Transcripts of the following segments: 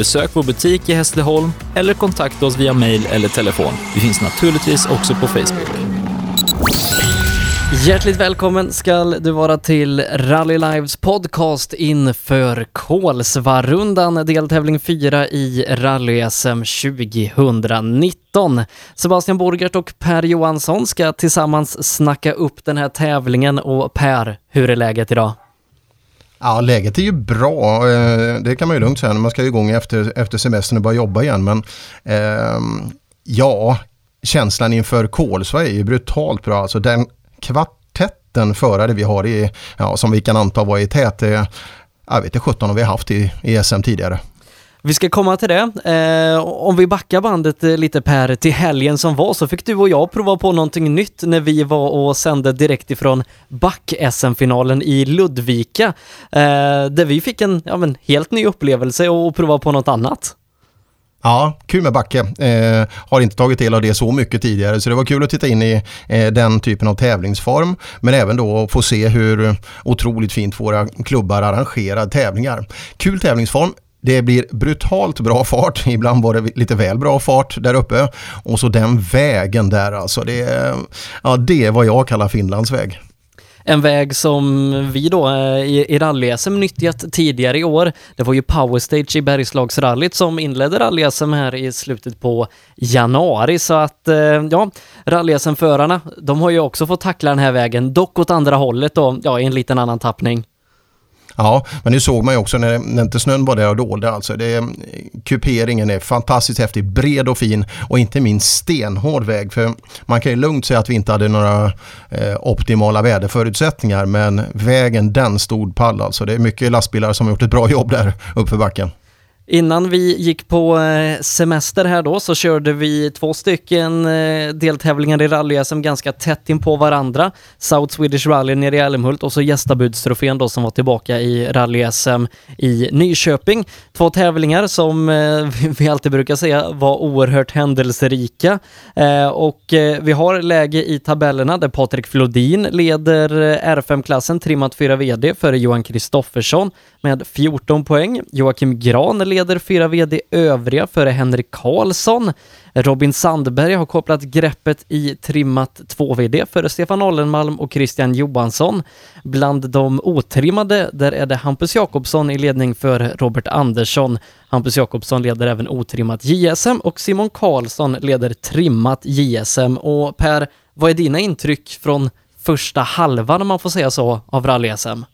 besök vår butik i Hässleholm eller kontakta oss via mail eller telefon. Vi finns naturligtvis också på Facebook. Hjärtligt välkommen ska du vara till Rally Lives podcast inför Kolsvarundan, deltävling 4 i Rally-SM 2019. Sebastian Borgert och Per Johansson ska tillsammans snacka upp den här tävlingen och Per, hur är läget idag? Ja, läget är ju bra. Eh, det kan man ju lugnt säga man ska ju igång efter, efter semestern och börja jobba igen. Men eh, ja, känslan inför Kolsva är ju brutalt bra. Alltså den kvartetten förare vi har i, ja, som vi kan anta var i tät, jag vet inte 17 har vi haft i, i SM tidigare. Vi ska komma till det. Eh, om vi backar bandet eh, lite Per, till helgen som var så fick du och jag prova på någonting nytt när vi var och sände direkt ifrån back-SM-finalen i Ludvika. Eh, där vi fick en ja, men, helt ny upplevelse och prova på något annat. Ja, kul med backe. Eh, har inte tagit del av det så mycket tidigare så det var kul att titta in i eh, den typen av tävlingsform. Men även då få se hur otroligt fint våra klubbar arrangerar tävlingar. Kul tävlingsform. Det blir brutalt bra fart, ibland var det lite väl bra fart där uppe. Och så den vägen där alltså, det, ja, det är vad jag kallar Finlands väg. En väg som vi då eh, i, i rally-SM nyttjat tidigare i år. Det var ju Powerstage i Bergslagsrallyt som inledde rally-SM här i slutet på januari. Så att eh, ja, rally-SM-förarna, de har ju också fått tackla den här vägen, dock åt andra hållet då, ja, i en liten annan tappning. Ja, men det såg man ju också när, när inte snön var där och dolde. Alltså det, kuperingen är fantastiskt häftig, bred och fin och inte minst stenhård väg. För man kan ju lugnt säga att vi inte hade några eh, optimala väderförutsättningar men vägen den stod pall alltså. Det är mycket lastbilar som har gjort ett bra jobb där uppför backen. Innan vi gick på eh, semester här då så körde vi två stycken eh, deltävlingar i rally-SM ganska tätt in på varandra. South Swedish Rally nere i Älmhult och så gästabudstrofén då som var tillbaka i rally-SM i Nyköping. Två tävlingar som eh, vi alltid brukar säga var oerhört händelserika. Och vi har läge i tabellerna där Patrik Flodin leder R5-klassen trimmat 4 VD före Johan Kristoffersson med 14 poäng. Joakim Gran leder leder 4 VD övriga före Henrik Karlsson. Robin Sandberg har kopplat greppet i trimmat 2 VD före Stefan Ollenmalm och Christian Johansson. Bland de otrimmade, där är det Hampus Jakobsson i ledning för Robert Andersson. Hampus Jakobsson leder även otrimmat JSM och Simon Karlsson leder trimmat JSM. Och Per, vad är dina intryck från första halvan, om man får säga så, av rally-SM?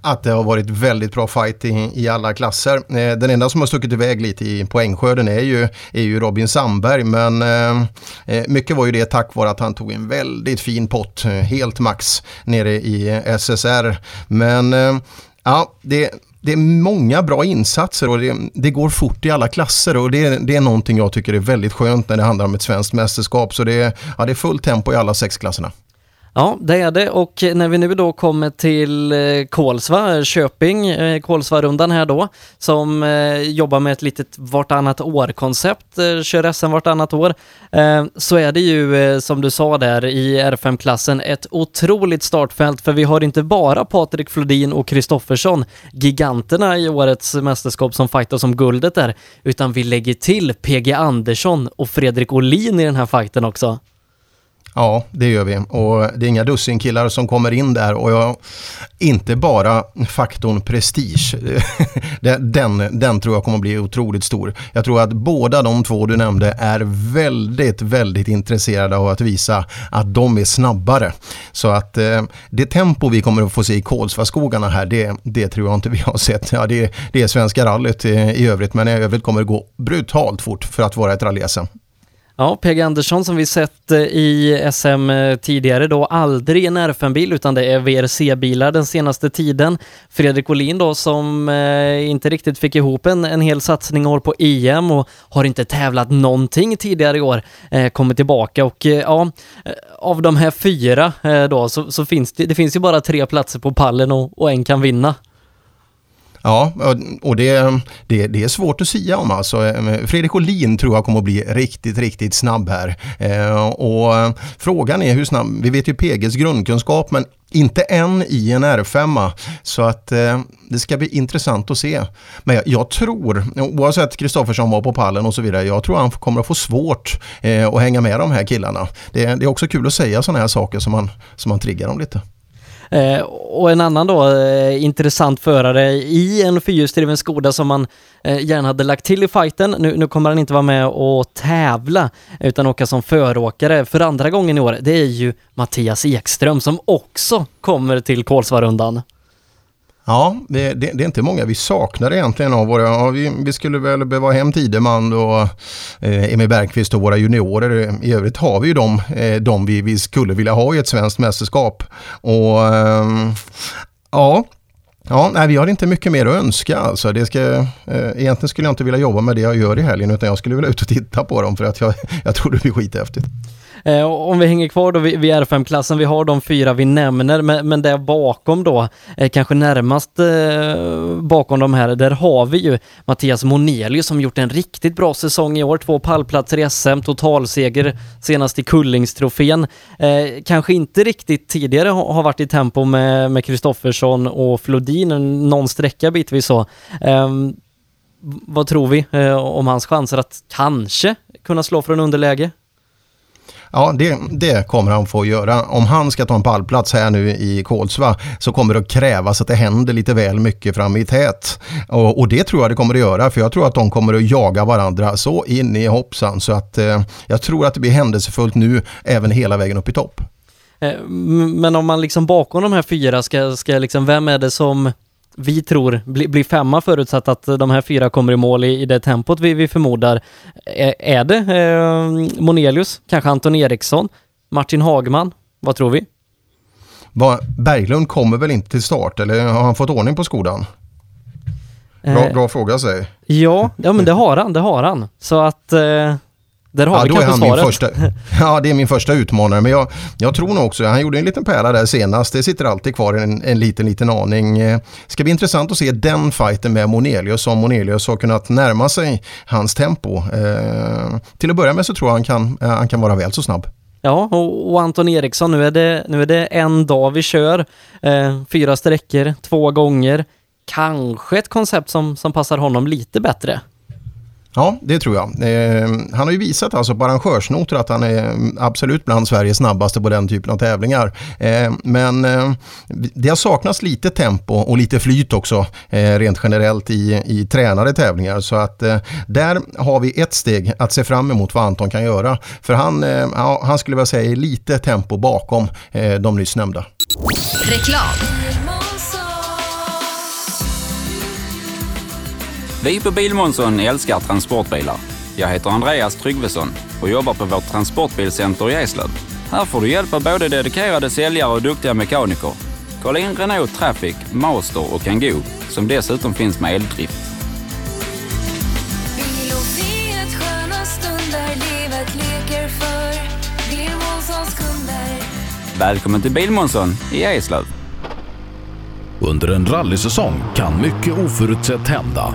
Att det har varit väldigt bra fight i, i alla klasser. Eh, den enda som har stuckit iväg lite i poängskörden är ju, är ju Robin Sandberg men eh, eh mycket var ju det tack vare att han tog en väldigt fin pott, eh, helt max nere i eh, SSR. Men eh, ja, det, det är många bra insatser och det, det, går fort i alla klasser och det, det, är någonting jag tycker är väldigt skönt när det handlar om ett svenskt mästerskap. Så det, ja, det är fullt tempo i alla sex klasserna. Ja, det är det och när vi nu då kommer till eh, Kolsva, Köping, Kolsvarundan Kolsva-rundan här då, som eh, jobbar med ett litet vartannat år-koncept, kör SM vartannat år, så är det ju som du sa där i R5-klassen ett otroligt startfält för vi har inte bara Patrik Flodin och Kristoffersson, giganterna i årets mästerskap som fightas om guldet där, utan vi lägger till PG Andersson och Fredrik Olin i den här fighten också. Ja, det gör vi. Och det är inga dussinkillar som kommer in där och jag, inte bara faktorn prestige. den, den tror jag kommer bli otroligt stor. Jag tror att båda de två du nämnde är väldigt, väldigt intresserade av att visa att de är snabbare. Så att eh, det tempo vi kommer att få se i Kolsvaskogarna här, det, det tror jag inte vi har sett. Ja, det, det är Svenska rallyt i, i övrigt, men i övrigt kommer det gå brutalt fort för att vara ett rally-SM. Ja, PG Andersson som vi sett eh, i SM eh, tidigare då, aldrig en R5-bil utan det är VRC-bilar den senaste tiden. Fredrik Olin då som eh, inte riktigt fick ihop en, en hel satsning år på EM och har inte tävlat någonting tidigare i år, eh, kommer tillbaka och eh, ja, eh, av de här fyra då så, så, finns det, det finns ju bara tre platser på pallen och, och en kan vinna. Ja, och det, det, det, är svårt att säga om alltså. Eh, Fredrik Olin tror jag kommer att bli riktigt, riktigt snabb här. Eh, och eh, frågan är hur snabb, vi vet ju PGs grundkunskap men inte än i en R5. Så att eh, det ska bli intressant att se. Men jag, jag tror, oavsett Kristoffersson var på pallen och så vidare, jag tror han kommer att få svårt eh, att hänga med de här killarna. Det, det är också kul att säga sådana här saker som man, som man triggar dem lite. Eh, och en annan då eh, intressant förare i en fyrhjulsdriven Skoda som man eh, gärna hade lagt till i fighten. Nu, nu kommer han inte vara med och tävla utan åka som föråkare för andra gången i år. Det är ju Mattias Ekström som också kommer till Kolsvarundan. Ja, det, det, det, är inte många vi saknar egentligen av våra, ja, vi, vi, skulle väl behöva hem Tideman och eh, Emil Bergqvist och våra juniorer. I övrigt har vi ju de, eh, de vi, vi skulle vilja ha i ett svenskt mästerskap. Och eh, ja, Ja, nej, vi har inte mycket mer att önska. Alltså. Det ska, eh, egentligen skulle jag inte vilja jobba med det jag gör i helgen utan jag skulle vilja ut och titta på dem för att jag, jag tror det blir skithäftigt. Eh, om vi hänger kvar då vid, vid R5-klassen, vi har de fyra vi nämner, men, men där bakom då, eh, kanske närmast eh, bakom de här, där har vi ju Mattias Monelius som gjort en riktigt bra säsong i år. Två pallplatser i SM, totalseger senast i Kullingstrofén. Eh, kanske inte riktigt tidigare har varit i tempo med Kristoffersson och Flodin, någon sträcka bitvis så. Ehm, vad tror vi eh, om hans chanser att kanske kunna slå från underläge? Ja, det, det kommer han få göra. Om han ska ta en pallplats här nu i Kolsva så kommer det att krävas att det händer lite väl mycket fram i tät. Och, och det tror jag det kommer att göra för jag tror att de kommer att jaga varandra så in i hoppsan så att eh, jag tror att det blir händelsefullt nu även hela vägen upp i topp. Eh, men om man liksom bakom de här fyra ska, ska liksom, vem är det som vi tror blir bli femma förutsatt att de här fyra kommer i mål i, i det tempot vi, vi förmodar. Är, är det eh, Monelius, kanske Anton Eriksson, Martin Hagman? Vad tror vi? Berglund kommer väl inte till start eller har han fått ordning på skolan? Bra, eh, bra fråga säg. Ja, ja men det har han, det har han. Så att eh, där har ja, vi då är han min första, Ja, det är min första utmanare. Men jag, jag tror nog också, han gjorde en liten pärla där senast. Det sitter alltid kvar en, en liten, liten aning. Eh, ska bli intressant att se den fighten med Monelius. Om Monelius har kunnat närma sig hans tempo. Eh, till att börja med så tror jag han kan, eh, han kan vara väl så snabb. Ja, och, och, Anton Eriksson, nu är, det, nu är det en dag vi kör. Eh, fyra sträckor, två gånger. Kanske ett koncept som, som passar honom lite bättre. Ja, det tror jag. Eh, han har ju visat alltså på arrangörsnoter att han är absolut bland Sveriges snabbaste på den typen av tävlingar. Eh, men eh, det har saknats lite tempo och lite flyt också eh, rent generellt i, i tränade tävlingar. Så att eh, där har vi ett steg att se fram emot vad Anton kan göra. För han, eh, ja, han skulle vilja säga lite tempo bakom eh, de nyss nämnda. Reklam. Vi på Bilmånsson älskar transportbilar. Jag heter Andreas Tryggvesson och jobbar på vårt transportbilcenter i Eslöv. Här får du hjälp av både dedikerade säljare och duktiga mekaniker. Kolla in Renault Traffic, Master och Kangoo som dessutom finns med eldrift. Välkommen till Bilmånsson i Eslöv. Under en rallysäsong kan mycket oförutsett hända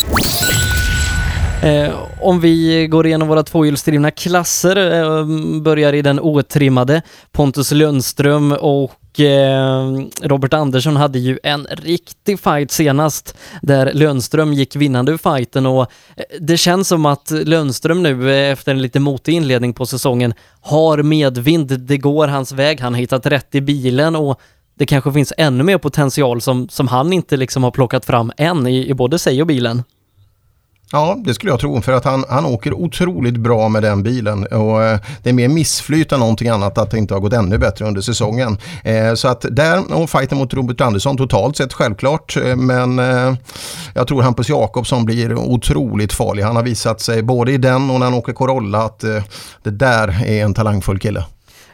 Eh, om vi går igenom våra tvåhjulsdrivna klasser, eh, börjar i den otrimmade. Pontus Lundström och eh, Robert Andersson hade ju en riktig fight senast där Lundström gick vinnande ur fighten och eh, det känns som att Lundström nu eh, efter en lite motig inledning på säsongen har medvind. Det går hans väg. Han har hittat rätt i bilen och det kanske finns ännu mer potential som, som han inte liksom har plockat fram än i, i både sig och bilen. Ja, det skulle jag tro för att han, han åker otroligt bra med den bilen och eh, det är mer missflyt än någonting annat att det inte har gått ännu bättre under säsongen. Eh, så att där och fighten mot Robert Andersson totalt sett självklart eh, men eh, jag tror Hampus Jakobsson blir otroligt farlig. Han har visat sig både i den och när han åker Corolla att eh, det där är en talangfull kille.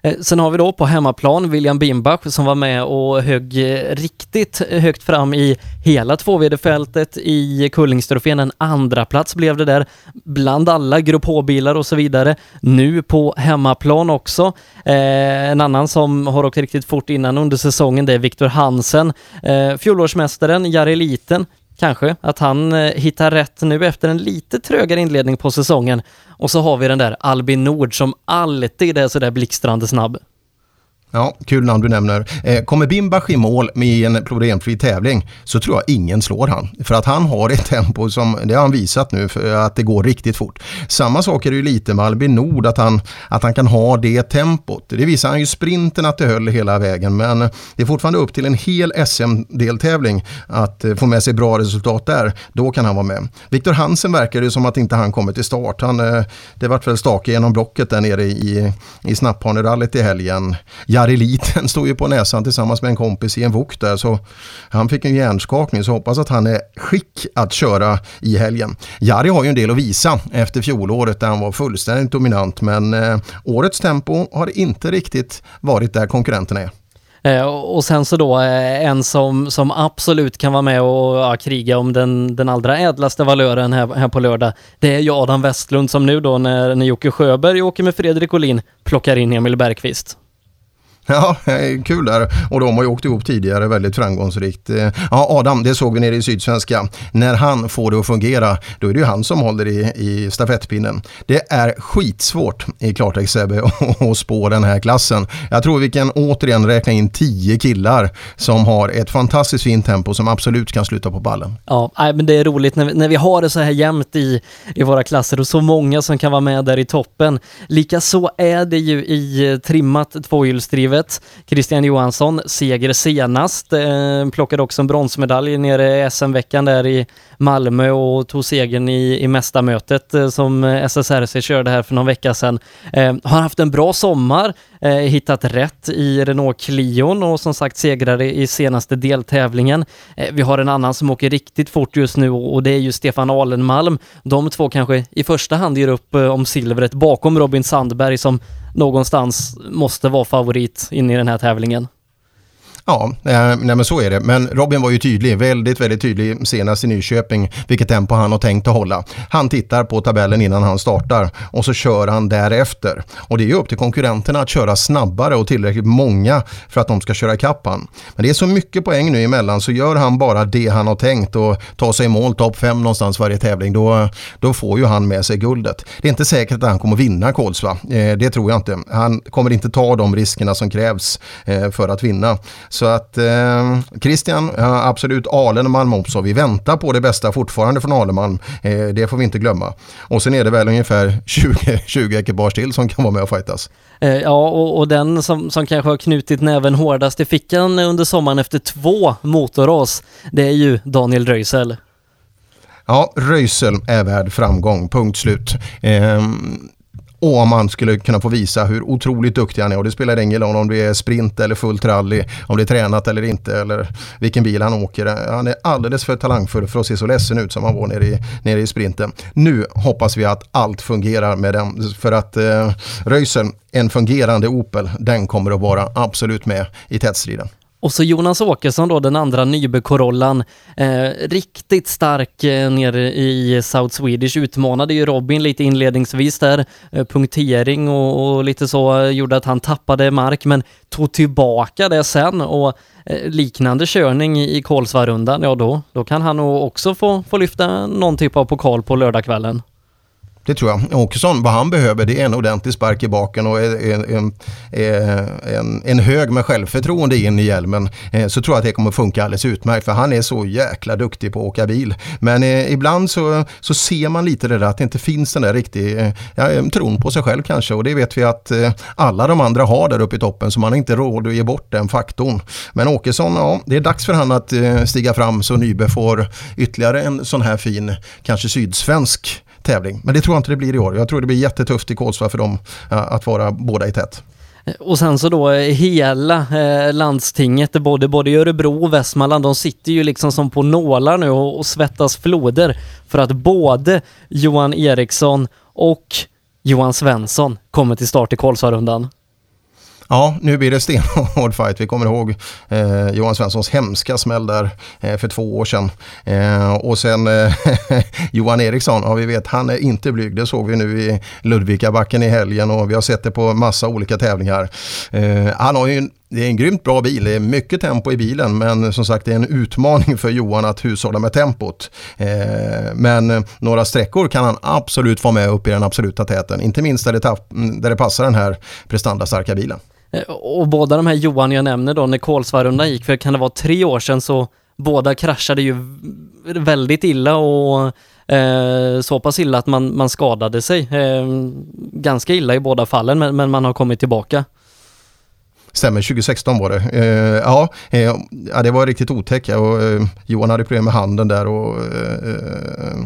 Eh, sen har vi då på hemmaplan William Bimbach som var med och högg eh, riktigt högt fram i hela 2VD-fältet i Kullingstrofén. En andra plats blev det där bland alla Grupp H-bilar och så vidare. Nu på hemmaplan också. Eh, en annan som har åkt riktigt fort innan under säsongen det är Viktor Hansen. Eh, fjolårsmästaren Jari Liten Kanske att han eh, hittar rätt nu efter en lite trögare inledning på säsongen. Och så har vi den där Albin Nord som alltid är sådär blixtrande snabb. Ja, kul namn du nämner. Eh, kommer Bimbach i mål med en problemfri tävling så tror jag ingen slår han. För att han har ett tempo som, det har han visat nu, för att det går riktigt fort. Samma sak är det ju lite med Albin Nord, att han, att han kan ha det tempot. Det visar han ju sprinten att det höll hela vägen, men det är fortfarande upp till en hel SM-deltävling att eh, få med sig bra resultat där. Då kan han vara med. Viktor Hansen verkar det som att inte han kommer till start. Han, eh, det vart väl stake genom blocket där nere i, i Snapphanerallyt i helgen. Jari Liten stod ju på näsan tillsammans med en kompis i en vok där så han fick en hjärnskakning så hoppas att han är skick att köra i helgen. Jari har ju en del att visa efter fjolåret där han var fullständigt dominant men eh, årets tempo har inte riktigt varit där konkurrenterna är. Eh, och sen så då eh, en som, som absolut kan vara med och ja, kriga om den, den allra ädlaste valören här, här på lördag. Det är ju Adam Westlund som nu då när, när Jocke Sjöberg åker med Fredrik Olin plockar in Emil Bergqvist. Ja, eh, kul där. Och de har ju åkt ihop tidigare väldigt framgångsrikt. Eh, ja, Adam, det såg vi nere i Sydsvenska. När han får det att fungera, då är det ju han som håller i, i stafettpinnen. Det är skitsvårt i klartext Sebbe att spå den här klassen. Jag tror vi kan återigen räkna in tio killar som har ett fantastiskt fint tempo som absolut kan sluta på ballen. Ja, men det är roligt när vi, när vi har det så här jämnt i, i våra klasser och så många som kan vara med där i toppen. Likaså är det ju i eh, trimmat tvåhjulsdrivet livet. Christian Johansson, seger senast, eh, plockade också en bronsmedalj nere i SM-veckan där i Malmö och tog segern i, i mästarmötet eh, som SSRC körde här för någon vecka sedan. Eh, har haft en bra sommar, eh, hittat rätt i Renault Clion och som sagt segrare i senaste deltävlingen. Eh, vi har en annan som åker riktigt fort just nu och det är ju Stefan Alenmalm. De två kanske i första hand ger upp eh, om silvret bakom Robin Sandberg som någonstans måste vara favorit in i den här tävlingen. Ja, eh, nej, men så är det. Men Robin var ju tydlig, väldigt, väldigt tydlig senast i Nyköping vilket tempo han har tänkt att hålla. Han tittar på tabellen innan han startar och så kör han därefter. Och det är ju upp till konkurrenterna att köra snabbare och tillräckligt många för att de ska köra ikapp han. Men det är så mycket poäng nu emellan så gör han bara det han har tänkt och tar sig i mål topp fem någonstans varje tävling då, då får ju han med sig guldet. Det är inte säkert att han kommer vinna Kolsva, eh, det tror jag inte. Han kommer inte ta de riskerna som krävs eh, för att vinna. Så att eh, Christian, absolut Alen också. Vi väntar på det bästa fortfarande från Alemalm. Eh, det får vi inte glömma. Och sen är det väl ungefär 20, 20 ekipage till som kan vara med och fightas. Eh, ja, och, och, den som, som kanske har knutit näven hårdast i fickan under sommaren efter två motorras, det är ju Daniel Röisel. Ja, Röisel är värd framgång, punkt slut. Eh, och om man skulle kunna få visa hur otroligt duktig han är och det spelar ingen roll om det är sprint eller fullt rally, om det är tränat eller inte eller vilken bil han åker. Han är alldeles för talangfull för att se så ledsen ut som han var nere i, nere i sprinten. Nu hoppas vi att allt fungerar med den för att eh, Röisen, en fungerande Opel, den kommer att vara absolut med i tätstriden. Och så Jonas Åkesson då, den andra Nybe-Corollan. Eh, riktigt stark eh, nere i South Swedish. Utmanade ju Robin lite inledningsvis där. Eh, punktering och, och, lite så eh, gjorde att han tappade mark, men tog tillbaka det sen och eh, liknande körning i, i Kolsvarundan, ja då, då kan han nog också få, få lyfta någon typ av pokal på lördagskvällen. Det tror jag. Åkesson, vad han behöver det är en ordentlig spark i baken och en, en, en, eh, en hög med självförtroende in i hjälmen. Eh, så tror jag att det kommer funka alldeles utmärkt för han är så jäkla duktig på att åka bil. Men eh, ibland så, så ser man lite det där att det inte finns den där riktiga eh, tron på sig själv kanske och det vet vi att eh, alla de andra har där uppe i toppen så man har inte råd att ge bort den faktorn. Men Åkesson, ja det är dags för han att eh, stiga fram så Nybe får ytterligare en sån här fin, kanske sydsvensk tävling. Men det tror jag inte det blir i år. Jag tror det blir jättetufft i Kolsva för dem eh, att vara båda i tätt. Eh, och sen så då eh, hela eh, landstinget, både, både Örebro och Västmanland, de sitter ju liksom som på nålar nu och, och svettas floder för att både Johan Eriksson och Johan Svensson kommer till start i Kolsvarundan. Ja, nu blir det stenhård fight. Vi kommer ihåg eh, Johan Svenssons hemska smäll där eh, för två år sedan. Eh, och sen eh, Johan Eriksson, ja vi vet han är inte blyg. Det såg vi nu i Ludvikabacken i helgen och vi har sett det på massa olika tävlingar. Eh, han har ju en det är en grymt bra bil, det är mycket tempo i bilen men som sagt det är en utmaning för Johan att hushålla med tempot. Eh, men eh, några sträckor kan han absolut få med upp i den absoluta täten, inte minst där det, där det passar den här prestandastarka bilen. Eh, och båda de här Johan jag nämner då, när Kolsvarundan gick, för kan det vara tre år sedan så båda kraschade ju väldigt illa och eh, så pass illa att man, man skadade sig. Eh, ganska illa i båda fallen men, men man har kommit tillbaka. Stämmer, 2016 var det. Eh, ja, eh, ja, det var riktigt otäckt. Och, eh, Johan hade problem med handen där. Och, eh,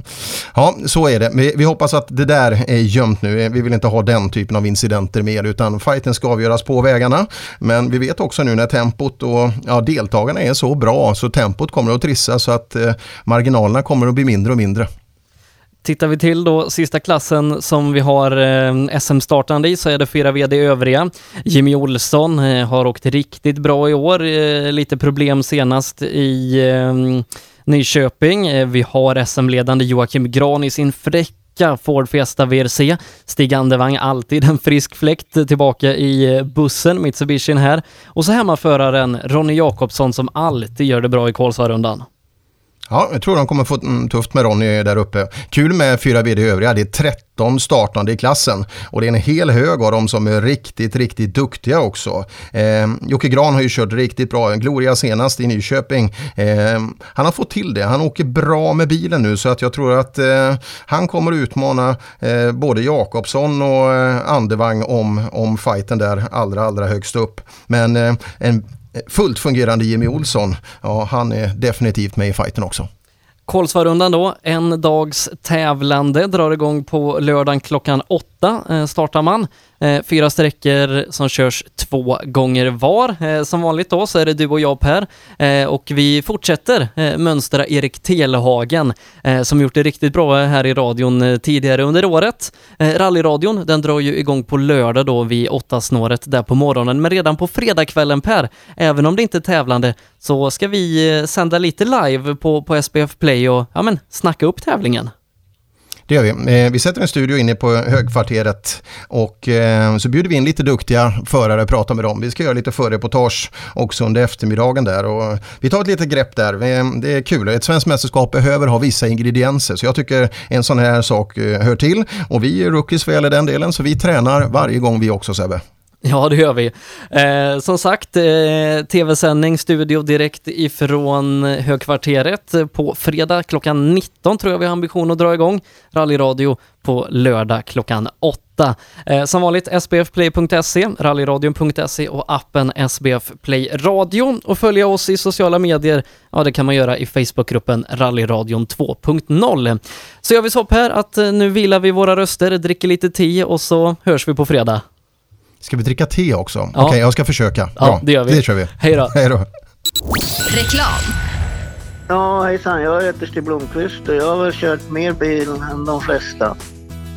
ja, så är det. Vi, vi, hoppas att det där är gömt nu. Eh, vi vill inte ha den typen av incidenter mer utan fighten ska avgöras på vägarna. Men vi vet också nu när tempot och ja, deltagarna är så bra så tempot kommer att trissa så att eh, marginalerna kommer att bli mindre och mindre. Tittar vi till då sista klassen som vi har eh, SM-startande i så är det fyra VD övriga. Jimmy Olsson eh, har åkt riktigt bra i år, eh, lite problem senast i eh, Nyköping. Eh, vi har SM-ledande Joakim Gran i sin fräcka Ford Fiesta VRC. Stig Andevang alltid en frisk fläkt eh, tillbaka i bussen, Mitsubishin här. Och så hemmaföraren Ronny Jakobsson som alltid gör det bra i Kolsvarundan. Ja, jag tror de kommer få mm, tufft med Ronny där uppe. Kul med fyra VD övriga, det är 13 startande i klassen och det är en hel hög av dem som är riktigt, riktigt duktiga också. Eh, Jocke Gran har ju kört riktigt bra, Gloria senast i Nyköping. Eh, han har fått till det, han åker bra med bilen nu så att jag tror att eh, han kommer utmana eh, både Jakobsson och eh, Andevang om, om fighten där allra, allra högst upp. Men eh, en Eh, fullt fungerande Jimmy Olsson, ja han är definitivt med i fighten också. Kolsvarundan då, en dags tävlande, drar igång på lördagen klockan åtta eh, startar man. Eh, fyra sträckor som körs två gånger var. Eh, som vanligt då så är det du och jag Per eh, och vi fortsätter mönstra Erik Telehagen som gjort det riktigt bra här i radion tidigare under året. Rallyradion den drar ju igång på lördag då vid åtta snåret där på morgonen men redan på fredagskvällen Per, även om det inte är tävlande så ska vi sända lite live på, på SPF Play och ja men snacka upp tävlingen. Det gör vi. Eh, vi sätter en studio inne på Högkvarteret och eh, så bjuder vi in lite duktiga förare och pratar med dem. Vi ska göra lite förreportage också under eftermiddagen där och vi tar ett litet grepp där. Eh, det är kul. Ett svenskt mästerskap behöver ha vissa ingredienser så jag tycker en sån här sak hör till och vi är rookies vad gäller den delen så vi tränar varje gång vi också Sebbe. Ja, det gör vi. Eh, som sagt, eh, tv-sändning, studio direkt ifrån Högkvarteret på fredag klockan 19 tror jag vi har ambition att dra igång. Rallyradio på lördag klockan 8. Eh, som vanligt sbfplay.se, rallyradion.se och appen SBF Play Radio. Och följa oss i sociala medier, ja det kan man göra i Facebookgruppen Rallyradion 2.0. Så gör vi så här att eh, nu vilar vi våra röster, dricker lite te och så hörs vi på fredag. Ska vi dricka te också? Ja. Okej, jag ska försöka. Ja, Bra. det gör vi. Det kör vi. Hej då. Hej då. Reklam. Ja, hejsan. Jag heter Stig Blomqvist och jag har kört mer bil än de flesta.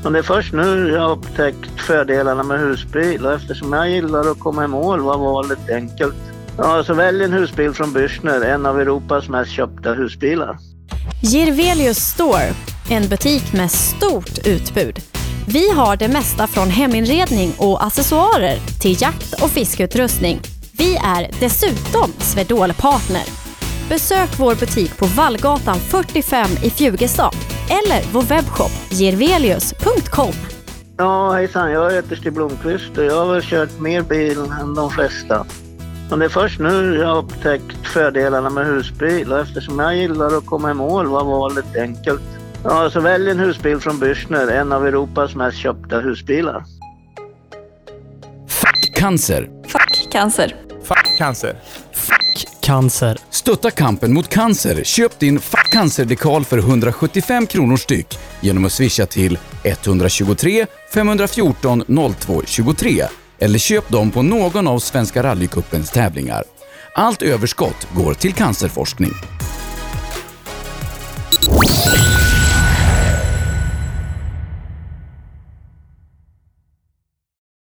Men det är först nu jag har upptäckt fördelarna med husbil och eftersom jag gillar att komma i mål var valet enkelt. Ja, så välj en husbil från Bürstner, en av Europas mest köpta husbilar. Girvelius Store, en butik med stort utbud. Vi har det mesta från heminredning och accessoarer till jakt och fiskeutrustning. Vi är dessutom Swedol-partner. Besök vår butik på Vallgatan 45 i Fjugestad eller vår webbshop gervelius.com. Ja, hejsan. Jag heter Stig Blomqvist och jag har väl kört mer bil än de flesta. Men det är först nu jag har upptäckt fördelarna med husbil och eftersom jag gillar att komma i mål var valet enkelt. Ja, så välj en husbil från Bürstner, en av Europas mest köpta husbilar. Fuck cancer. Fuck cancer. Fuck cancer. Cancer. Stötta kampen mot cancer. Köp din Fuck cancer-dekal för 175 kronor styck genom att swisha till 123 514 02 23 eller köp dem på någon av Svenska rallycupens tävlingar. Allt överskott går till cancerforskning.